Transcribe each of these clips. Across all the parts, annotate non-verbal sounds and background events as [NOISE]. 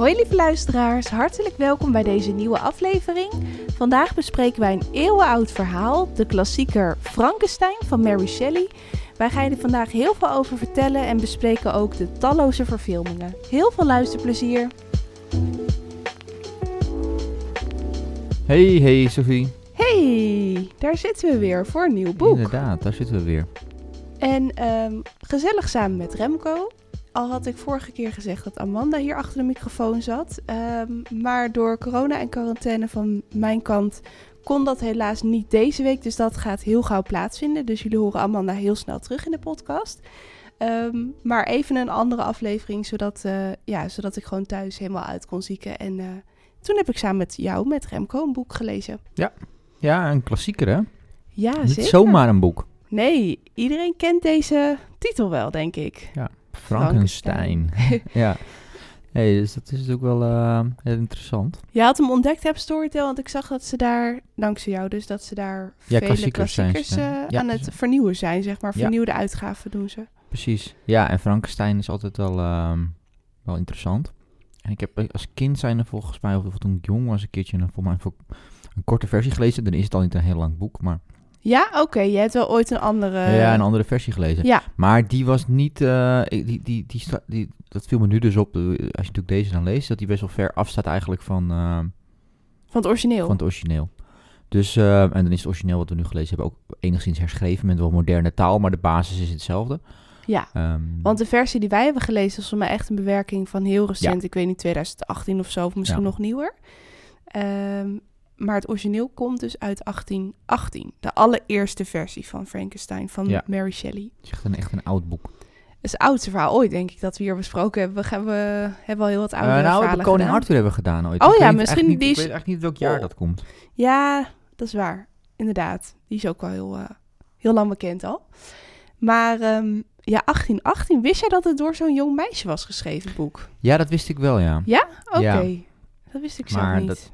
Hoi lieve luisteraars, hartelijk welkom bij deze nieuwe aflevering. Vandaag bespreken wij een eeuwenoud verhaal, de klassieker Frankenstein van Mary Shelley. Wij gaan er vandaag heel veel over vertellen en bespreken ook de talloze verfilmingen. Heel veel luisterplezier. Hey, hey Sophie. Hey, daar zitten we weer voor een nieuw boek. Inderdaad, daar zitten we weer. En ehm, gezellig samen met Remco. Al had ik vorige keer gezegd dat Amanda hier achter de microfoon zat. Ehm, maar door corona en quarantaine van mijn kant kon dat helaas niet deze week. Dus dat gaat heel gauw plaatsvinden. Dus jullie horen Amanda heel snel terug in de podcast. Ehm, maar even een andere aflevering, zodat, eh, ja, zodat ik gewoon thuis helemaal uit kon zieken. En eh, toen heb ik samen met jou, met Remco, een boek gelezen. Ja, een klassieker hè? Ja, Niet zeker. zomaar een boek. Nee, iedereen kent deze titel wel, denk ik. Frankenstein. ja. Hey, dus dat is natuurlijk wel eh, heel interessant. Je had hem ontdekt, heb Storytel, want ik zag dat ze daar, dankzij jou dus, dat ze daar Ja, vele klassiekers eh, Ja, aan het vernieuwen zijn, zeg maar. Ja. Vernieuwde uitgaven doen ze. Precies. Ja, en Frankenstein is altijd wel, ehm, wel interessant. En ik heb eh, als kind zijn volgens mij, of toen ik jong was, een keertje een, voor mij een, een korte versie gelezen. Dan is het al niet een heel lang boek, maar Ja, oké. je hebt wel ooit een andere... ja, een andere versie gelezen. Ja, Maar die was niet, eh, die, die, die, sta- die, dat viel me nu dus op, eh, als je natuurlijk deze dan leest, dat die best wel ver afstaat eigenlijk van, eh, van het origineel. van het origineel. Dus, en dan is het origineel wat we nu gelezen hebben ook enigszins herschreven met wel moderne taal, maar de basis is hetzelfde. Ja, Ehm, want de versie die wij hebben gelezen was voor mij echt een bewerking van heel recent. Ik weet niet, 2018 of zo, of misschien Ja. nog nieuwer. Ehm, maar het origineel komt dus uit 1818. De allereerste versie van Frankenstein van Ja. Mary Shelley. het is echt een, echt een oud boek. Het is het oudste verhaal ooit, denk ik, dat we hier besproken hebben. We, gaan, we hebben al heel wat Eh, oude nou, we verhalen Koning gedaan. Arthur hebben we gedaan ooit. Oh Ik ja, misschien niet, die Ik is- weet echt niet welk jaar Oh. dat komt. Ja, dat is waar. Inderdaad. Die is ook wel heel, eh, heel lang bekend al. Maar ehm, ja, 1818. Wist jij dat het door zo'n jong meisje was geschreven, boek? Ja, dat wist ik wel, ja. Oké. Ja. Dat wist ik zelf Maar niet. dat-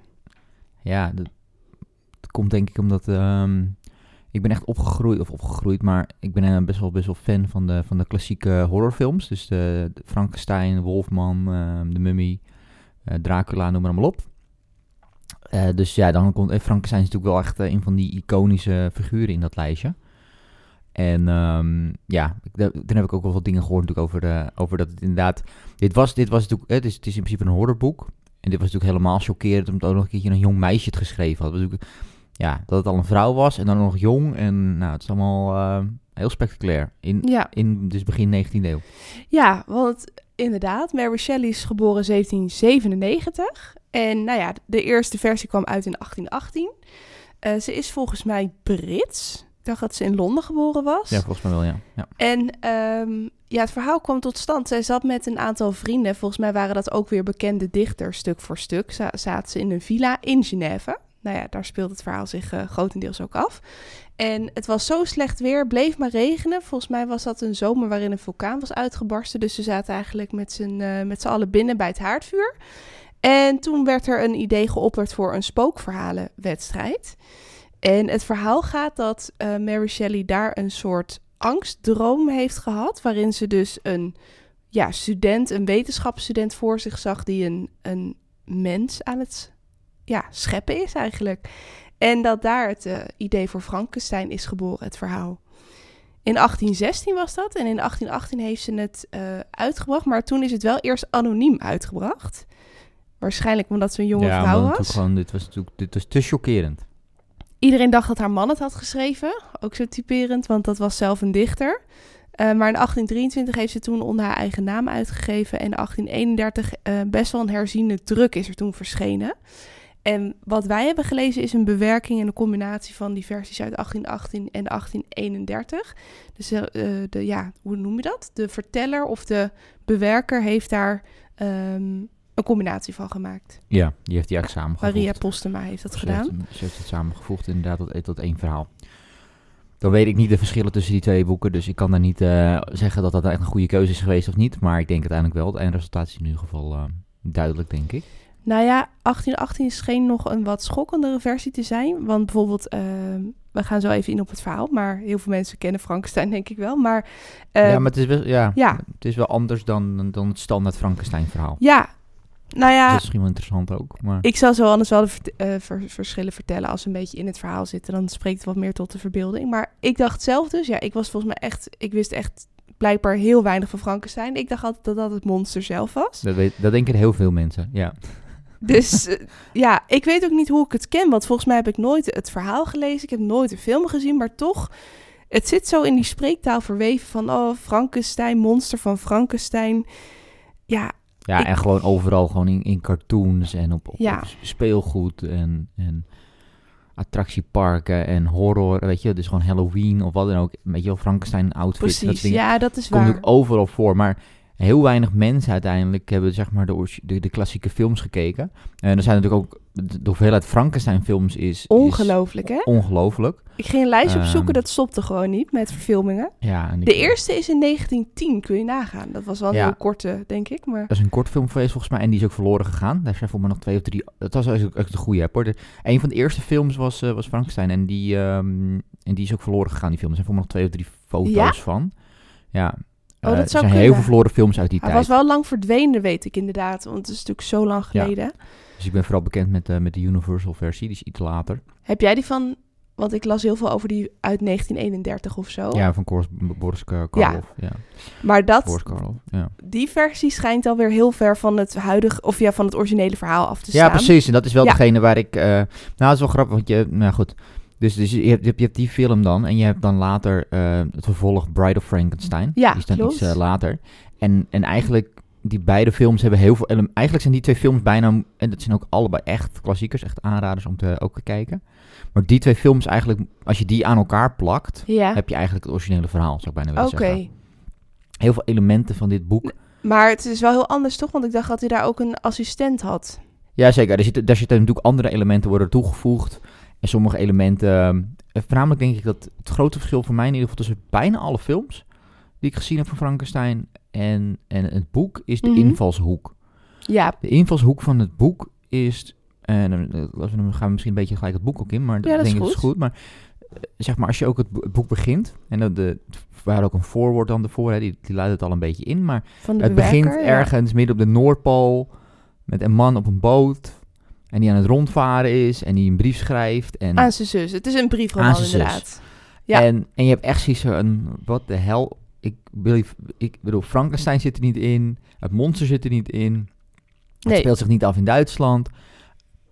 Ja, dat, komt denk ik omdat... ehm, ik ben echt opgegroeid, of opgegroeid, maar ik ben eh, best wel, best wel fan van de, van de klassieke horrorfilms. Dus de, Frankenstein, Wolfman, ehm, de Mummy, eh, Dracula, noem maar op. Eh, dus ja, dan komt Frankenstein is natuurlijk wel echt een van die iconische figuren in dat lijstje. En ehm, ja, toen heb ik ook wel wat dingen gehoord natuurlijk over, over dat het inderdaad... Dit was, dit was natuurlijk, het is, het is in principe een horrorboek. En dit was natuurlijk helemaal chockerend, omdat ook nog een keertje een jong meisje het geschreven had. Natuurlijk- ja, dat het al een vrouw was en dan nog jong. En nou, het is allemaal eh, heel spectaculair. In, Ja. in dus begin 19e eeuw. ja, want inderdaad, Mary Shelley is geboren 1797. En nou ja, de eerste versie kwam uit in 1818. Eh, ze is volgens mij Brits. Ik dacht dat ze in Londen geboren was. Ja, volgens mij wel, ja. ja. En ehm, ja, het verhaal kwam tot stand. Zij zat met een aantal vrienden. Volgens mij waren dat ook weer bekende dichters, stuk voor stuk. Za zaten ze in een villa in Genève. Nou ja, daar speelt het verhaal zich eh, grotendeels ook af. En het was zo slecht weer, bleef maar regenen. Volgens mij was dat een zomer waarin een vulkaan was uitgebarsten. Dus ze zaten eigenlijk met z'n eh, met z'n allen binnen bij het haardvuur. En toen werd er een idee geopperd voor een spookverhalenwedstrijd. En het verhaal gaat dat eh, Mary Shelley daar een soort angstdroom heeft gehad. Waarin ze dus een ja, student, een wetenschapsstudent voor zich zag die een, een mens aan het ja, scheppen is eigenlijk. En dat daar het eh, idee voor Frankenstein is geboren, het verhaal. In 1816 was dat en in 1818 heeft ze het eh, uitgebracht, maar toen is het wel eerst anoniem uitgebracht. Waarschijnlijk omdat ze een jonge ja, vrouw was. Gewoon, dit was natuurlijk dit was te chockerend. Iedereen dacht dat haar man het had geschreven. Ook zo typerend, want dat was zelf een dichter. Eh, maar in 1823 heeft ze toen onder haar eigen naam uitgegeven. En in 1831 eh, best wel een herziende druk is er toen verschenen. En wat wij hebben gelezen is een bewerking en een combinatie van die versies uit 1818 en 1831. Dus eh, de, ja, hoe noem je dat? De verteller of de bewerker heeft daar ehm, een combinatie van gemaakt. Ja, die heeft die eigenlijk samengevoegd. Maria Postema heeft dat Ze gedaan. heeft, ze heeft het samengevoegd inderdaad tot, tot één verhaal. Dan weet ik niet de verschillen tussen die twee boeken, dus ik kan daar niet eh, zeggen dat dat echt een goede keuze is geweest of niet. Maar ik denk uiteindelijk wel. Het eindresultaat is in ieder geval eh, duidelijk, denk ik. Nou ja, 1818 scheen nog een wat schokkendere versie te zijn. Want bijvoorbeeld, ehm, we gaan zo even in op het verhaal. Maar heel veel mensen kennen Frankenstein, denk ik wel. Maar, ehm, ja, maar het is, wel, ja, ja. het is wel anders dan, dan het standaard Frankenstein verhaal. ja, Nou ja, dat is misschien wel interessant ook. Maar ik zal zo anders wel de eh, ver- verschillen vertellen als we een beetje in het verhaal zitten. Dan spreekt het wat meer tot de verbeelding. Maar ik dacht zelf dus, ja, ik was volgens mij echt, ik wist echt blijkbaar heel weinig van Frankenstein. Ik dacht altijd dat dat het monster zelf was. dat, weet, dat denken heel veel mensen. Ja. [LAUGHS] Dus eh, ja, ik weet ook niet hoe ik het ken. Want volgens mij heb ik nooit het verhaal gelezen. Ik heb nooit een film gezien. Maar toch, het zit zo in die spreektaal verweven van... Oh, Frankenstein, monster van Frankenstein. Ja, Ja, Ik- en gewoon overal gewoon in, in cartoons en op, op, Ja. op speelgoed en, en attractieparken en horror, weet je. Dus gewoon Halloween of wat dan ook. Weet je wel, Frankenstein outfits. dat precies. soort dingen. Ja, dat is komt waar. ook overal voor. Maar heel weinig mensen uiteindelijk hebben zeg maar de, de, de klassieke films gekeken. En er zijn natuurlijk ook, de, hoeveelheid Frankenstein films is... is Ongelooflijk, hè? Ongelooflijk. Ik ging een lijst opzoeken, Ehm, dat stopte gewoon niet met verfilmingen. Ja, De eerste is in 1910, kun je nagaan. Dat was wel een Ja. heel korte, denk ik. Maar Dat is een kortfilm geweest volgens mij en die is ook verloren gegaan. Daar zijn voor mij nog twee of drie. Dat was eigenlijk ook de goede heb hoor. De, een van de eerste films was, eh, was Frankenstein en die, ehm, en die is ook verloren gegaan. Die film. Er zijn voor mij nog twee of drie foto's Ja? van. Ja. Oh, dat Eh, er zijn heel veel verloren films uit die hij tijd. was wel lang verdwenen, weet ik inderdaad. Want het is natuurlijk zo lang Ja. geleden. Dus ik ben vooral bekend met, eh, met de Universal versie. Die is iets later. Heb jij die van... Want ik las heel veel over die uit 1931 of zo. Ja, van Boris, Boris Kar- Karloff. Ja. Maar dat, Boris Karloff. Ja. die versie schijnt alweer heel ver van het huidige... Of ja, van het originele verhaal af te staan. ja, precies. En dat is wel degene waar ik... eh, nou, dat is wel grappig, want je... Nou goed. Dus, dus je, hebt, je hebt die film dan en je hebt dan later eh, het vervolg Bride of Frankenstein. Ja, die is dan klopt. iets eh, later. En, en eigenlijk, die beide films hebben heel veel... Eigenlijk zijn die twee films bijna... En dat zijn ook allebei echt klassiekers, echt aanraders om te, ook te kijken. Maar die twee films eigenlijk, als je die aan elkaar plakt... Ja, heb je eigenlijk het originele verhaal, zou ik bijna willen zeggen. Heel veel elementen van dit boek. Maar het is wel heel anders, toch? Want ik dacht dat hij daar ook een assistent had. Jazeker, er zitten, daar zitten natuurlijk andere elementen worden toegevoegd. En sommige elementen... eh, voornamelijk denk ik dat het grote verschil voor mij in ieder geval tussen bijna alle films die ik gezien heb van Frankenstein en, en het boek is de Mhm. invalshoek. Ja, De invalshoek van het boek is... En eh, dan gaan we misschien een beetje gelijk het boek ook in, maar Ja, dat is denk ik goed. is goed. Maar eh, zeg maar, als je ook het, bo- het boek begint... En dat de, we hadden ook een voorwoord dan ervoor, hè, die, die luidt het al een beetje in. Maar het bewerker, begint ja. ergens midden op de Noordpool met een man op een boot en die aan het rondvaren is en die een brief schrijft. En, Aan zijn zus. Het is een briefroman inderdaad. Ja. en, en je hebt echt zoiets van, wat de hel, ik, ik bedoel, Frankenstein zit er niet in, het monster zit er niet in, het Nee. speelt zich niet af in Duitsland.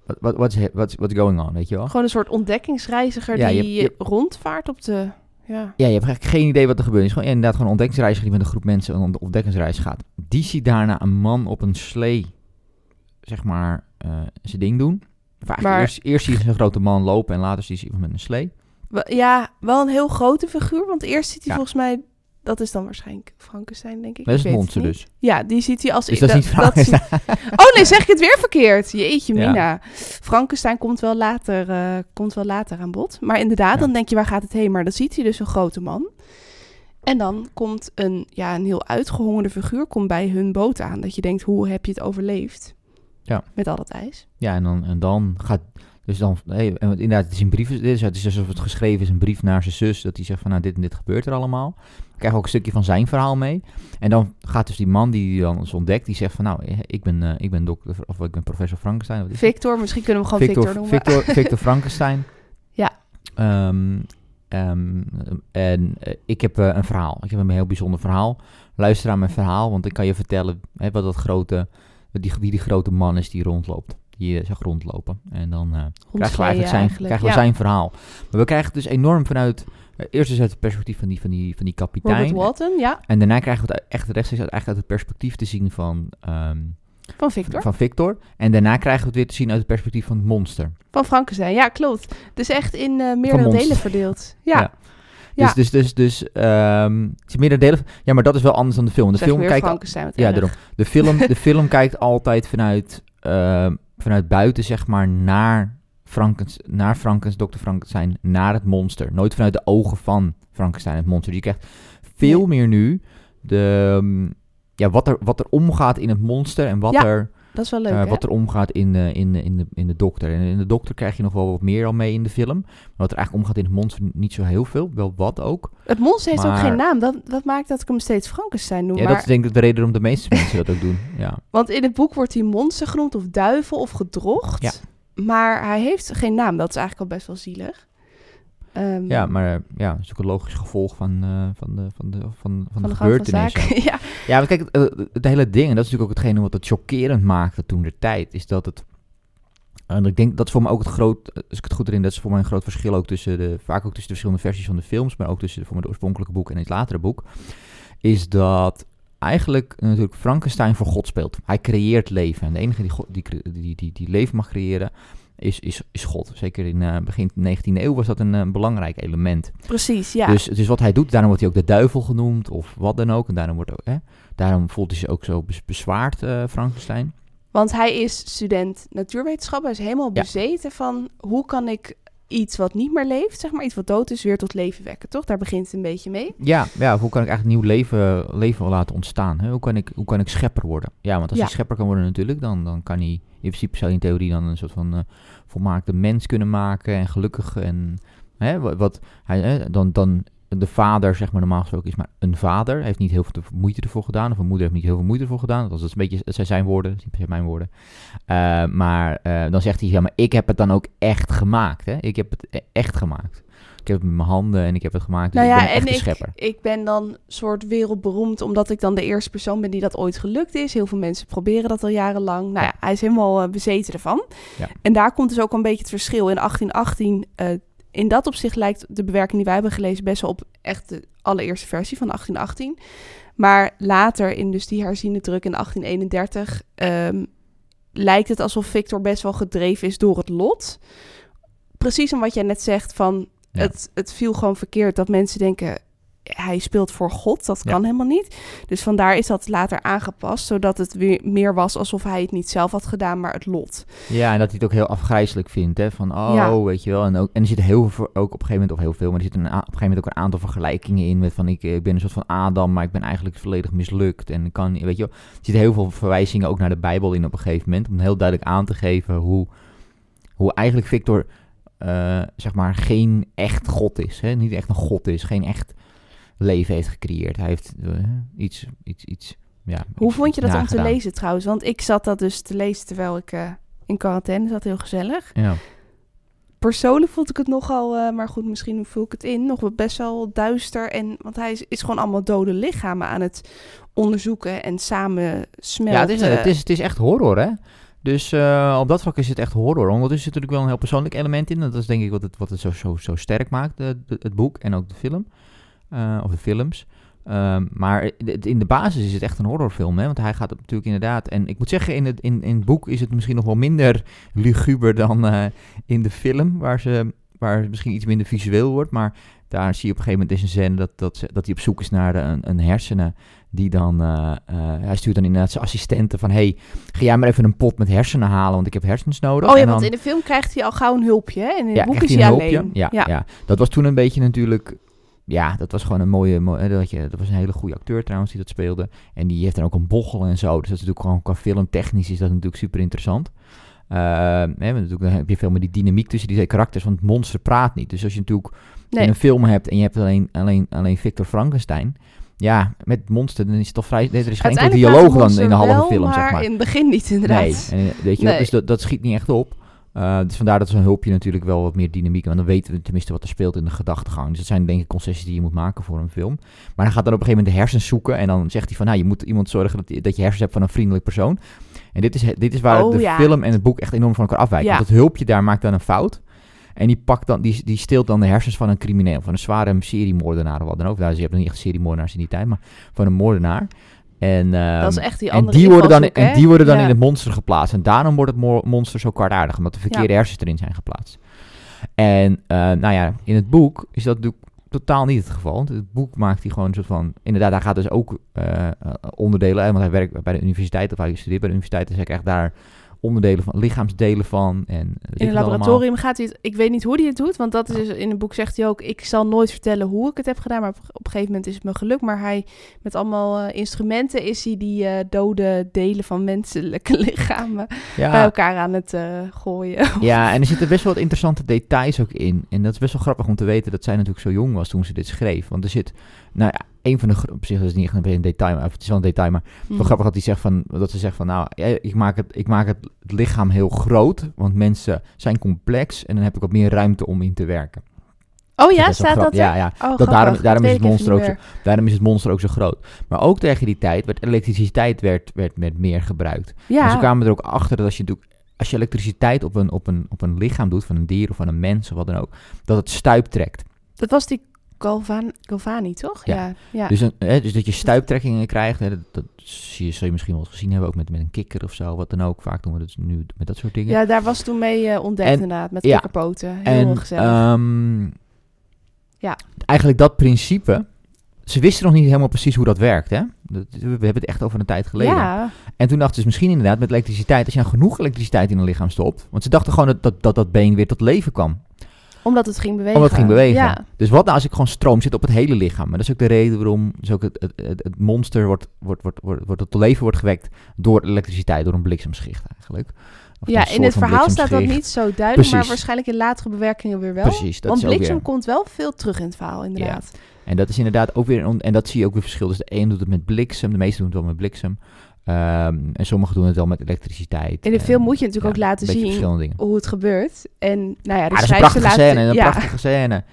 Wat what, what's, he- what's, going on, weet je wel? Gewoon een soort ontdekkingsreiziger Ja, je die hebt- je rondvaart op de... Ja. Ja, je hebt eigenlijk geen idee wat er gebeurt. Is gewoon inderdaad gewoon een ontdekkingsreiziger die met een groep mensen een ontdekkingsreis gaat. Die ziet daarna een man op een slee, zeg maar, zijn ding doen. Of Maar- eerst, eerst zie je een grote man lopen en later zie je iemand met een slee. Ja, wel een heel grote figuur. Want eerst ziet hij Ja. volgens mij... Dat is dan waarschijnlijk Frankenstein, denk ik. Dat is Ik het weet monster dus. Ja, die ziet hij als... Dus dat dat. Oh nee, zeg ik het weer verkeerd. Jeetje, Ja. Mina. Frankenstein komt wel, later, eh, komt wel later aan bod. Maar inderdaad, Ja. dan denk je, waar gaat het heen? Maar dan ziet hij dus een grote man. En dan komt een, ja, een heel uitgehongerde figuur komt bij hun boot aan. Dat je denkt, hoe heb je het overleefd? Ja. Met al dat ijs. Ja, en dan, en dan gaat... Dus dan, hey, en inderdaad, het is een brief, het is, het is alsof het geschreven is, een brief naar zijn zus, dat hij zegt van, nou, dit en dit gebeurt er allemaal. We krijgen ook een stukje van zijn verhaal mee. En dan gaat dus die man die die dan ons ontdekt, die zegt van, nou, eh, ik ben, eh, ik ben dokter, of ik ben professor Frankenstein. Is? Victor, misschien kunnen we gewoon Victor, noemen. Victor, [LAUGHS] Victor Frankenstein. Ja. Ehm, ehm, en eh, ik heb een verhaal. Ik heb een heel bijzonder verhaal. Luister aan mijn verhaal, want ik kan je vertellen hè, wat dat grote, die, wie die grote man is die rondloopt. Die eh, zag rondlopen. En dan eh, krijgen we eigenlijk zijn, krijgen we ja. zijn verhaal. Maar we krijgen het dus enorm vanuit, eh, eerst dus uit het perspectief van die, van die, van die kapitein. Robert Walton, ja, En daarna krijgen we het echt rechtstreeks uit, eigenlijk uit het perspectief te zien van, ehm, van Victor. van Victor. En daarna krijgen we het weer te zien uit het perspectief van het monster. Van Frankenstein, ja, klopt. Dus echt in eh meerdere delen verdeeld. [LAUGHS] Ja, Ja. Ja. Dus, dus, dus, dus ehm, het is delen. Ja, maar dat is wel anders dan de film. De Zeg film kijkt, ja, daarom. De film, de [LAUGHS] film kijkt altijd vanuit, ehm, vanuit buiten, zeg maar, naar Frankens, naar Frankens, Dr. Frankenstein, naar het monster. Nooit vanuit de ogen van Frankenstein, het monster. Je krijgt veel meer nu de, ehm, ja, wat, er, wat er omgaat in het monster en wat Ja. er dat is wel leuk, Eh, wat er omgaat in, de in, de in, de, in de dokter. En in de dokter krijg je nog wel wat meer al mee in de film. Maar wat er eigenlijk omgaat in het monster niet zo heel veel. Wel wat ook. Het monster heeft ook geen naam. Dat, dat maakt dat ik hem steeds Frankenstein noem. Ja, maar, dat is denk ik de reden waarom de meeste [LAUGHS] mensen dat ook doen. Ja. Want in het boek wordt hij monster genoemd of duivel of gedrocht. Ja. Maar hij heeft geen naam. Dat is eigenlijk al best wel zielig. Ehm, ja, maar ja, dat is ook een logisch gevolg van, eh, van, de, van, de, van, van, van de, de van gebeurtenissen. [LAUGHS] ja. Ja, maar kijk, het, eh, het hele ding, en dat is natuurlijk ook hetgene wat het chockerend maakte toen de tijd, is dat het. En ik denk dat is voor mij ook het groot, als ik het goed erin, dat is voor mij een groot verschil ook tussen de, vaak ook tussen de verschillende versies van de films, maar ook tussen voor mij de oorspronkelijke boek en het latere boek, is dat eigenlijk natuurlijk Frankenstein voor God speelt. Hij creëert leven. En de enige die, God, die, die, die, die leven mag creëren is, is, is God. Zeker in eh, begin 19e eeuw was dat een, eh, belangrijk element. Precies, ja. Dus het is wat hij doet. Daarom wordt hij ook de duivel genoemd of wat dan ook. En daarom, wordt ook, hè, daarom voelt hij zich ook zo bezwaard, eh, Frankenstein. Want hij is student natuurwetenschap. Hij is helemaal Ja. bezeten van hoe kan ik iets wat niet meer leeft, zeg maar iets wat dood is, weer tot leven wekken, toch? Daar begint het een beetje mee. Ja, ja, hoe kan ik eigenlijk nieuw leven, leven laten ontstaan? Hè? Hoe, kan ik, hoe kan ik schepper worden? Ja, want als Ja. hij schepper kan worden natuurlijk, dan, dan kan hij in principe zou in theorie dan een soort van eh, volmaakte mens kunnen maken en gelukkig en hè, wa- wat hij dan, dan de vader zeg maar normaal gesproken is maar een vader, hij heeft niet heel veel te- moeite ervoor gedaan of een moeder heeft niet heel veel moeite ervoor gedaan. Dat is een beetje, zijn zijn woorden, zijn mijn woorden. Eh, maar eh, dan zegt hij ja, maar ik heb het dan ook echt gemaakt, hè? Ik heb het e- echt gemaakt. Ik heb het met mijn handen en ik heb het gemaakt. Dus nou ik ja, ben echt en een ik, schepper. ik ben dan soort wereldberoemd omdat ik dan de eerste persoon ben die dat ooit gelukt is. Heel veel mensen proberen dat al jarenlang. Nou ja, hij is helemaal eh, bezeten ervan. Ja. En daar komt dus ook een beetje het verschil. In 1818, eh, in dat opzicht lijkt de bewerking die wij hebben gelezen best wel op echt de allereerste versie van 1818. Maar later, in dus die herziende druk in 1831, ehm, lijkt het alsof Victor best wel gedreven is door het lot. Precies om wat jij net zegt van Ja. het, het viel gewoon verkeerd dat mensen denken hij speelt voor God. Dat Ja. kan helemaal niet. Dus vandaar is dat later aangepast, zodat het weer meer was alsof hij het niet zelf had gedaan, maar het lot. Ja, en dat hij het ook heel afgrijzelijk vindt, hè? Van, oh, Ja. weet je wel. En, ook, en er zitten heel veel, ook op een gegeven moment, of heel veel, maar er zitten op een gegeven moment ook een aantal vergelijkingen in met van, ik, eh, ik ben een soort van Adam, maar ik ben eigenlijk volledig mislukt. En kan, weet je wel. Er zitten heel veel verwijzingen ook naar de Bijbel in op een gegeven moment, om heel duidelijk aan te geven hoe, hoe eigenlijk Victor, eh, zeg maar, geen echt God is. Hè? Niet echt een God is, geen echt leven heeft gecreëerd. Hij heeft eh, iets, iets, iets, ja. Hoe iets- vond je dat om te lezen trouwens? Want ik zat dat dus te lezen terwijl ik eh, in quarantaine zat. Heel gezellig. Ja. Persoonlijk vond ik het nogal, eh, maar goed, misschien vul ik het in, nog wel best wel duister. En, want hij is, is gewoon allemaal dode lichamen aan het onderzoeken en samen smelten. Ja, het is, het, is, het is echt horror, hè? Dus op dat vlak is het echt horror. Zit er natuurlijk wel een heel persoonlijk element in. Dat is denk ik wat het, wat het zo, zo, zo sterk maakt, de, de- het boek en ook de film. Eh, of de films. Ehm, maar in de basis is het echt een horrorfilm, hè? Want hij gaat natuurlijk inderdaad... En ik moet zeggen, in het, in, in het boek is het misschien nog wel minder [LAUGHS] luguber dan eh, in de film. Waar, ze, waar het misschien iets minder visueel wordt. Maar daar zie je op een gegeven moment is een scène dat, dat, ze- dat hij op zoek is naar een, een hersenen die dan, eh, hij stuurt dan inderdaad zijn assistenten van, hey, ga jij maar even een pot met hersenen halen, want ik heb hersens nodig. Oh ja, En want in de film krijgt hij al gauw een hulpje, hè? En in ja, het boek krijgt is hij hij een alleen. Ja, ja. dat was toen een beetje natuurlijk, ja, dat was gewoon een mooie, mooie dat, je, dat was een hele goede acteur trouwens die dat speelde. En die heeft dan ook een bochel en zo, dus dat is natuurlijk gewoon qua filmtechnisch is dat natuurlijk super interessant. Eh, hè, natuurlijk, dan heb je veel meer die dynamiek tussen die twee karakters, want het monster praat niet. Dus als je natuurlijk Nee. een film hebt en je hebt alleen, alleen, alleen Victor Frankenstein. Ja, met monster, dan is het toch vrij. Er is geen enkel dialoog dan in de halve wel, film, maar zeg maar. in het begin niet, inderdaad. Nee, en, eh, weet je Nee. dus dat, dat schiet niet echt op. Eh, dus vandaar dat zo'n hulpje natuurlijk wel wat meer dynamiek. Want dan weten we tenminste wat er speelt in de gedachtegang. Dus dat zijn denk ik concessies die je moet maken voor een film. Maar dan gaat dan op een gegeven moment de hersens zoeken. En dan zegt hij van, nou, je moet iemand zorgen dat, dat je hersens hebt van een vriendelijk persoon. En dit is, dit is waar Oh, de ja. film en het boek echt enorm van elkaar afwijken. Ja. Want het hulpje daar maakt dan een fout. En die, pakt dan, die, die steelt dan de hersens van een crimineel. Van een zware seriemoordenaar of wat dan ook. Nou, ze hebben niet echt seriemoordenaars in die tijd, maar van een moordenaar. En, ehm, Dat is echt die en andere die worden dan, en die worden dan Ja. in het monster geplaatst. En daarom wordt het mo- monster zo kwaadaardig, omdat de verkeerde hersens erin zijn geplaatst. En eh, nou ja, in het boek is dat natuurlijk totaal niet het geval. Want het boek maakt hij gewoon een soort van... Inderdaad, hij gaat dus ook eh, eh, onderdelen... Want hij werkt bij de universiteit, of hij studeert bij de universiteit... dus hij krijgt daar onderdelen van, lichaamsdelen van. En ik In allemaal. laboratorium gaat hij het... Ik weet niet hoe hij het doet, want dat is in het boek zegt hij ook... Ik zal nooit vertellen hoe ik het heb gedaan, maar op, op een gegeven moment is het me gelukt. Maar hij, met allemaal eh, instrumenten, is hij die eh, dode delen van menselijke [LAUGHS] lichamen bij elkaar aan het eh, gooien. [LAUGHS] ja, en er zitten best wel wat interessante details ook in. En dat is best wel grappig om te weten dat zij natuurlijk zo jong was toen ze dit schreef. Want er zit, nou ja, een van de, op zich is het niet echt een detail, maar het is wel een detail, maar Hm. Wel grappig dat, hij zegt van, dat ze zegt van, nou, ja, ik maak, het, ik maak het lichaam heel groot, want mensen zijn complex en dan heb ik wat meer ruimte om in te werken. Oh Dat ja, staat dat? Ja, ja. Oh, daarom- grappig. daarom Dat is het monster ook meer. Daarom is het monster ook zo groot. Maar ook tegen die tijd werd elektriciteit werd, werd, werd meer gebruikt. En ze Ja, kwamen er ook achter dat als je, als je elektriciteit op een, op, een, op een lichaam doet, van een dier of van een mens of wat dan ook, dat het stuip trekt. dat was die Galvan Galvani, toch? Ja. Ja. ja. Dus, een, hè, dus dat je stuiptrekkingen krijgt, hè, dat, dat zie je, zul je misschien wel eens gezien hebben, ook met, met een kikker of zo, wat dan ook. Vaak doen we dat nu met dat soort dingen. Ja, daar was toen mee eh, ontdekt En- inderdaad, met ja. kikkerpoten. Heel En gezellig. ehm, Ja. eigenlijk dat principe. Ze wisten nog niet helemaal precies hoe dat werkt. Hè? Dat- we hebben het echt over een tijd geleden. ja, En toen dachten ze misschien inderdaad met elektriciteit, als je nou genoeg elektriciteit in een lichaam stopt. Want ze dachten gewoon dat dat, dat, dat been weer tot leven kwam. Omdat het ging bewegen. Omdat het ging bewegen. Ja, Dus wat nou als ik gewoon stroom zit op het hele lichaam? Maar dat is ook de reden waarom dus ook het, het, het, monster wordt, wordt, wordt, wordt, wordt tot leven wordt gewekt door elektriciteit, door een bliksemschicht eigenlijk. Of ja in het verhaal staat dat niet zo duidelijk, maar waarschijnlijk in latere bewerkingen weer wel. Precies, dat Want bliksem weer. komt wel veel terug in het verhaal, inderdaad. En dat is inderdaad ook weer, en dat zie je ook weer verschil. Dus de een doet het met bliksem, de meeste doen het wel met bliksem. Ehm, en sommigen doen het wel met elektriciteit. In de film moet je natuurlijk ja, ook laten zien hoe het gebeurt. En nou ja, de dat is een prachtige laat- scène, een ja. prachtige scène.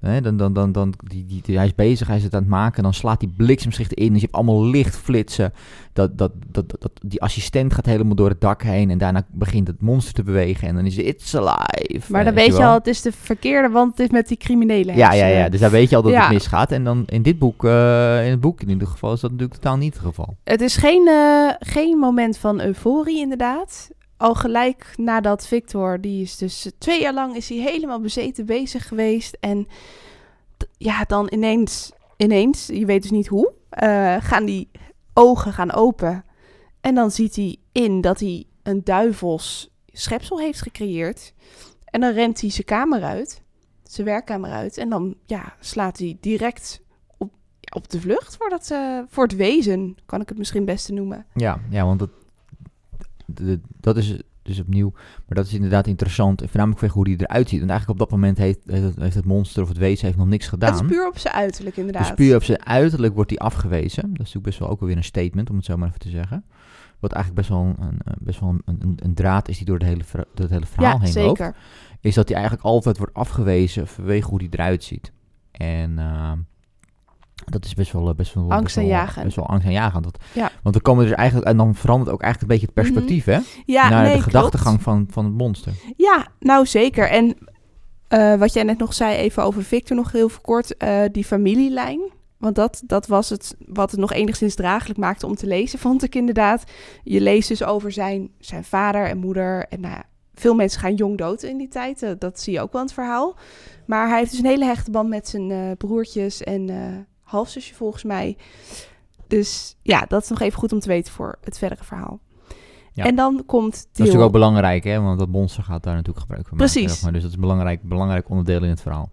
Hè, dan, dan, dan, dan, die, die, die- hij is bezig, hij is het aan het maken. Dan slaat die bliksemschicht in. Dus je hebt allemaal lichtflitsen. Dat, dat, dat, dat, dat- die assistent gaat helemaal door het dak heen. En daarna begint het monster te bewegen. En dan is het It's Alive. Maar dan weet je wel. al, het is de verkeerde, want het is met die criminele Ja, ja, ja. Dus daar weet je al dat Ja. het misgaat. En dan in dit boek, eh, in het boek in ieder geval, is dat natuurlijk totaal niet het geval. Het is geen, eh, geen moment van euforie, inderdaad. Al gelijk nadat Victor, die is dus eh, twee jaar lang is hij helemaal bezeten bezig geweest. En ja, dan ineens, ineens, je weet dus niet hoe, eh, gaan die ogen gaan open. En dan ziet hij in dat hij een duivels schepsel heeft gecreëerd. En dan rent hij zijn kamer uit, zijn werkkamer uit. En dan ja, slaat hij direct op, op de vlucht voor, dat, eh, voor het wezen, kan ik het misschien beste noemen. Ja, ja want dat, de- dat is dus opnieuw, maar dat is inderdaad interessant. En voornamelijk vanwege hoe die eruit ziet. Want eigenlijk op dat moment heeft, heeft, het, heeft het monster of het wezen heeft nog niks gedaan. Het is puur op zijn uiterlijk, inderdaad. Dus puur op zijn uiterlijk wordt hij afgewezen. Dat is natuurlijk best wel ook alweer een statement, om het zo maar even te zeggen. Wat eigenlijk best wel een, best wel een, een, een draad is die door, de hele, door het hele verhaal ja, heen zeker. loopt. Is dat hij eigenlijk altijd wordt afgewezen vanwege hoe hij eruit ziet. En ehm, dat is best wel, best wel, best wel, Angstaanjagend. best wel angstaanjagend. Dat, Ja. Want dan komen dus eigenlijk, en dan verandert ook eigenlijk een beetje het perspectief, hè? Ja, naar nee, de gedachtegang klopt. van, van het monster. Ja, nou zeker. En eh, wat jij net nog zei, even over Victor nog heel kort, eh, die familielijn. Want dat, dat was het wat het nog enigszins draaglijk maakte om te lezen, [LAUGHS] vond ik inderdaad. Je leest dus over zijn, zijn vader en moeder. En nou ja, veel mensen gaan jong dood in die tijd. eh, dat zie je ook wel in het verhaal. Maar hij heeft dus een hele hechte band met zijn eh, broertjes en eh, halfzusje volgens mij. Dus ja, dat is nog even goed om te weten voor het verdere verhaal. Ja. En dan komt Dat is natuurlijk ook belangrijk, hè? Want dat monster gaat daar natuurlijk gebruik van maken. Precies. maar. Dus dat is een belangrijk, belangrijk onderdeel in het verhaal.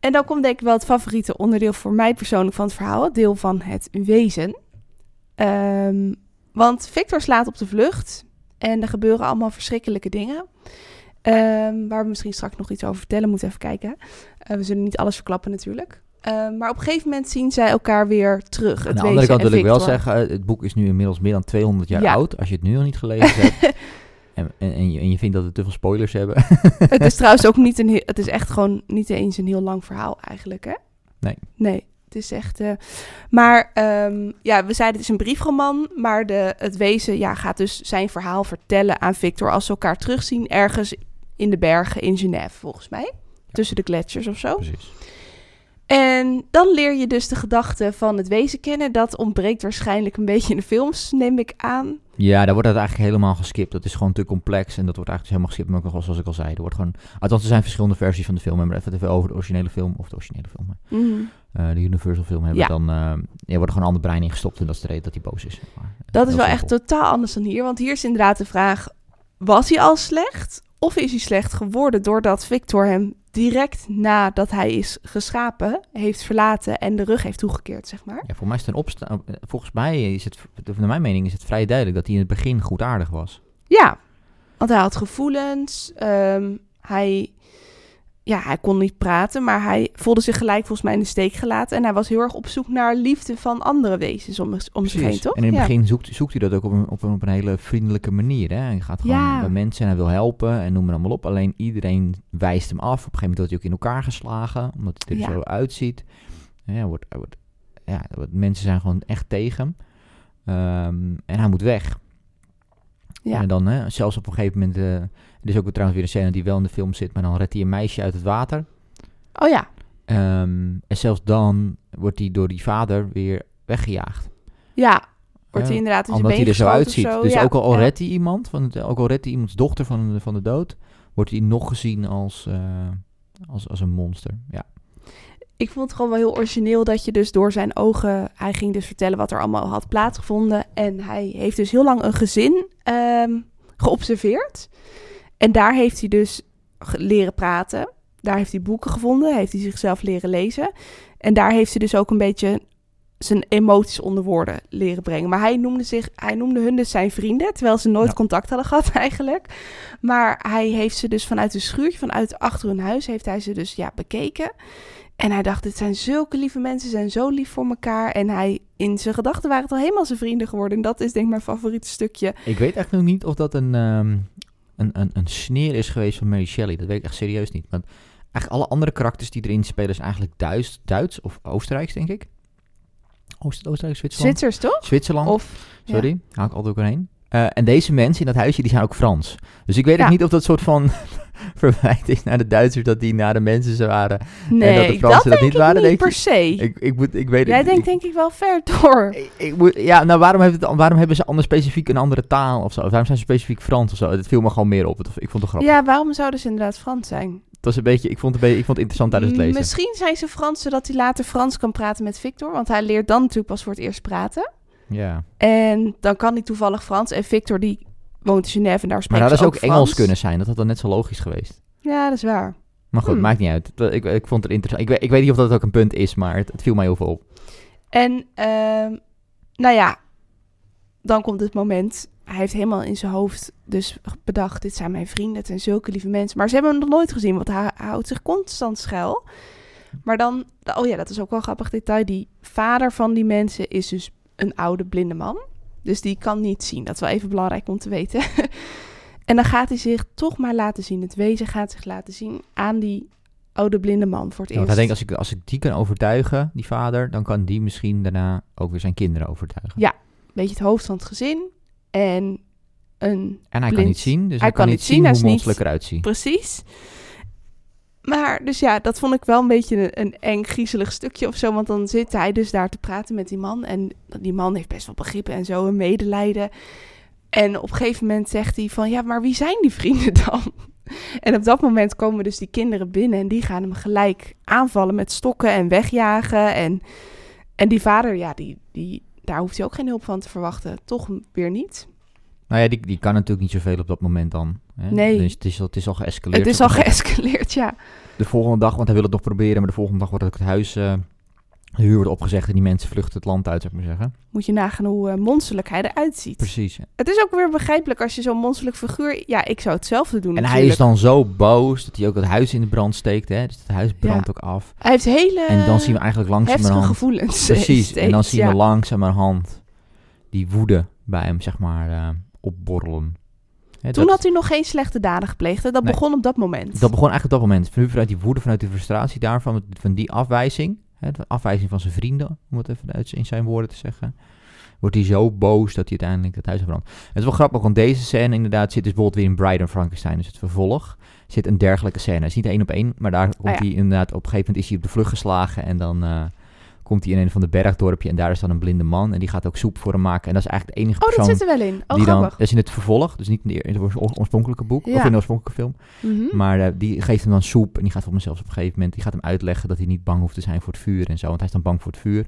En dan komt denk ik wel het favoriete onderdeel voor mij persoonlijk van het verhaal. Het deel van het wezen. Ehm, want Victor slaat op de vlucht. En er gebeuren allemaal verschrikkelijke dingen. Ehm, waar we misschien straks nog iets over vertellen. Moeten even kijken. Eh, we zullen niet alles verklappen natuurlijk. Ehm, maar op een gegeven moment zien zij elkaar weer terug. Het Aan de wezen andere kant wil ik wel zeggen, eh, het boek is nu inmiddels meer dan 200 jaar Ja. oud. Als je het nu nog niet gelezen [LAUGHS] hebt en, en, en, je, en je vindt dat we te veel spoilers hebben. [LAUGHS] Het is trouwens ook niet een [LAUGHS] heel, het is echt gewoon niet eens een heel lang verhaal eigenlijk, hè? Nee. Nee, het is echt. eh, maar ehm, ja, we zeiden het is een briefroman, maar de, het wezen ja, gaat dus zijn verhaal vertellen aan Victor als ze elkaar terugzien ergens in de bergen in Genève, volgens mij. Tussen de gletsjers of zo. Precies. En dan leer je dus de gedachte van het wezen kennen. Dat ontbreekt waarschijnlijk een beetje in de films, neem ik aan. Ja, daar wordt het eigenlijk helemaal geskipt. Dat is gewoon te complex en dat wordt eigenlijk dus helemaal geskipt. Maar ook nog zoals ik al zei, er wordt gewoon... Althans, er zijn verschillende versies van de film. Maar even, even over de originele film, of de originele film. Mhm. Eh, de Universal film hebben Ja. dan... er wordt gewoon een ander brein ingestopt en dat is de reden dat hij boos is. maar. Dat is wel echt totaal anders dan hier. Want hier is inderdaad de vraag: was hij al slecht? Of is hij slecht geworden doordat Victor hem direct nadat hij is geschapen heeft verlaten en de rug heeft toegekeerd, zeg maar? Ja, voor mij is het een opsta- eh, volgens mij is het, naar mijn mening is het vrij duidelijk dat hij in het begin goedaardig was. Ja, want hij had gevoelens. ehm, hij, ja, hij kon niet praten, maar hij voelde zich gelijk volgens mij in de steek gelaten. En hij was heel erg op zoek naar liefde van andere wezens om, om zich heen, toch? En in het Ja. begin zoekt, zoekt hij dat ook op een, op, een, op een hele vriendelijke manier. Hè? Hij gaat gewoon Ja. bij mensen en hij wil helpen en noem maar allemaal op. Alleen iedereen wijst hem af. Op een gegeven moment wordt hij ook in elkaar geslagen, omdat hij er Ja. zo uitziet. Ja, wordt, wordt, ja, mensen zijn gewoon echt tegen hem. Ehm, en hij moet weg. Ja. En dan, hè, zelfs op een gegeven moment, eh er is ook trouwens weer een scène die wel in de film zit, maar dan redt hij een meisje uit het water. Oh ja, Ehm, en zelfs dan wordt hij door die vader weer weggejaagd. ja. Wordt hij inderdaad in zijn Omdat hij er zo uitziet. of zo? Dus ja. ook al ja. redt hij iemand, van ook al redt hij iemands dochter van, de- van de dood, wordt hij nog gezien als, eh, als, als een monster. Ja. Ik vond het gewoon wel heel origineel dat je dus door zijn ogen... Hij ging dus vertellen wat er allemaal had plaatsgevonden. En hij heeft dus heel lang een gezin ehm, geobserveerd. En daar heeft hij dus leren praten. Daar heeft hij boeken gevonden. Heeft hij zichzelf leren lezen. En daar heeft hij dus ook een beetje zijn emoties onder woorden leren brengen. Maar hij noemde, zich, hij noemde hun dus zijn vrienden, terwijl ze nooit Ja. contact hadden gehad [LAUGHS] eigenlijk. Maar hij heeft ze dus vanuit een schuurtje, vanuit achter hun huis, heeft hij ze dus ja, bekeken. En hij dacht, dit zijn zulke lieve mensen, ze zijn zo lief voor elkaar. En hij, in zijn gedachten waren het al helemaal zijn vrienden geworden. En dat is denk ik mijn favoriete stukje. Ik weet echt nog niet of dat een, ehm, een, een, een sneer is geweest van Mary Shelley. Dat weet ik echt serieus niet. Want eigenlijk alle andere karakters die erin spelen zijn eigenlijk Duits, Duits of Oostenrijks, denk ik. Oost, Oostenrijk, Zwitserland? Zwitsers, toch? Zwitserland. Of, Sorry, haal ik altijd overheen. Eh, en deze mensen in dat huisje, die zijn ook Frans. Dus ik weet Ja. ook niet of dat soort van [LAUGHS] verwijt is naar de Duitsers dat die naar de mensen waren. nee, dat de dat, Fransen dat denk niet waren, niet denk per se. Ik, ik, moet, ik weet Jij ik, denkt ik, denk ik wel ver door. ik, ik moet, ja, nou waarom, heeft het, waarom hebben ze anders specifiek een andere taal of zo? Waarom zijn ze specifiek Frans of zo? Het viel me gewoon meer op. Ik vond het grappig. Ja, waarom zouden ze inderdaad Frans zijn? Het was een beetje, ik vond het, een beetje, ik vond het interessant tijdens het lezen. Misschien zijn ze Frans zodat hij later Frans kan praten met Victor. Want hij leert dan natuurlijk pas voor het eerst praten. Ja. En dan kan hij toevallig Frans. En Victor die woont in Genève en daar Maar spreekt dat ze is ook Frans. Engels kunnen zijn. Dat had dan net zo logisch geweest. Ja, dat is waar. Maar goed, Hmm. maakt niet uit. Ik, ik vond het interessant. Ik weet, ik weet niet of dat ook een punt is, maar het, het viel mij heel veel op. En ehm, nou ja, dan komt het moment. Hij heeft helemaal in zijn hoofd dus bedacht: dit zijn mijn vrienden, het zijn zulke lieve mensen. Maar ze hebben hem nog nooit gezien, want hij, hij houdt zich constant schuil. Maar dan, oh ja, dat is ook wel een grappig detail. Die vader van die mensen is dus een oude blinde man. Dus die kan niet zien. Dat is wel even belangrijk om te weten. [LAUGHS] en dan gaat hij zich toch maar laten zien. Het wezen gaat zich laten zien aan die oude blinde man voor het Ja, eerst. hij denkt, als ik, als ik die kan overtuigen, die vader, dan kan die misschien daarna ook weer zijn kinderen overtuigen. Ja. Beetje het hoofd van het gezin. En een En hij kan niet zien, dus hij, Hij kan kan niet zien, hij hoe niet- monsterlijk eruit ziet. Precies. Maar dus ja, dat vond ik wel een beetje een, een eng, griezelig stukje of zo. Want dan zit hij dus daar te praten met die man. En die man heeft best wel begrip en zo, een medelijden. En op een gegeven moment zegt hij van, ja, maar wie zijn die vrienden [LAUGHS] dan? En op dat moment komen dus die kinderen binnen en die gaan hem gelijk aanvallen met stokken en wegjagen. En, en die vader, ja, die, die, daar hoeft hij ook geen hulp van te verwachten. Toch weer niet. Nou ja, die, die kan natuurlijk niet zoveel op dat moment dan. Hè? Nee. Dus het is, al- het is al geëscaleerd. Het is al geëscaleerd, ja. De volgende dag, want hij wil het nog proberen, maar de volgende dag wordt ook het huis, eh, de huur wordt opgezegd en die mensen vluchten het land uit, zou ik maar zeggen. Moet je nagaan hoe eh, monsterlijk hij eruit ziet. Precies. Het is ook weer begrijpelijk als je zo'n monsterlijk figuur... Ja, ik zou hetzelfde doen En hij is dan zo boos dat hij ook het huis in de brand steekt, hè. Dus het huis brandt ook af. Hij heeft hele En dan zien we eigenlijk langzamerhand... gevoelens. Precies, steeds, en dan zien ja. we langzamerhand die woede bij hem, zeg maar, eh, opborrelen. Toen dat, had hij nog geen slechte daden gepleegd. hè? Dat Nee. begon op dat moment. dat begon eigenlijk op dat moment. Van- Vanuit die woede, vanuit die frustratie daarvan, van die afwijzing, hè, de afwijzing van zijn vrienden, om het even uit- in zijn woorden te zeggen, wordt hij zo boos dat hij uiteindelijk het huis verbrandt. Het is wel grappig, want deze scène inderdaad zit dus bijvoorbeeld weer in Bride and Frankenstein, dus het vervolg, zit een dergelijke scène. Het is niet één op één, maar daar komt Ah, ja. hij inderdaad, op een gegeven moment is hij op de vlucht geslagen en dan... eh, Komt hij in een van de bergdorpje en daar is dan een blinde man. En die gaat ook soep voor hem maken. En dat is eigenlijk de enige oh, dat persoon zit er wel in. Oh, die dan, grappig. dat is in het vervolg, dus niet in, de, in het oors- oorspronkelijke boek, of in de oorspronkelijke film. Mhm. Maar eh, die geeft hem dan soep en die gaat voor mezelf op een gegeven moment, die gaat hem uitleggen dat hij niet bang hoeft te zijn voor het vuur en zo, want hij is dan bang voor het vuur.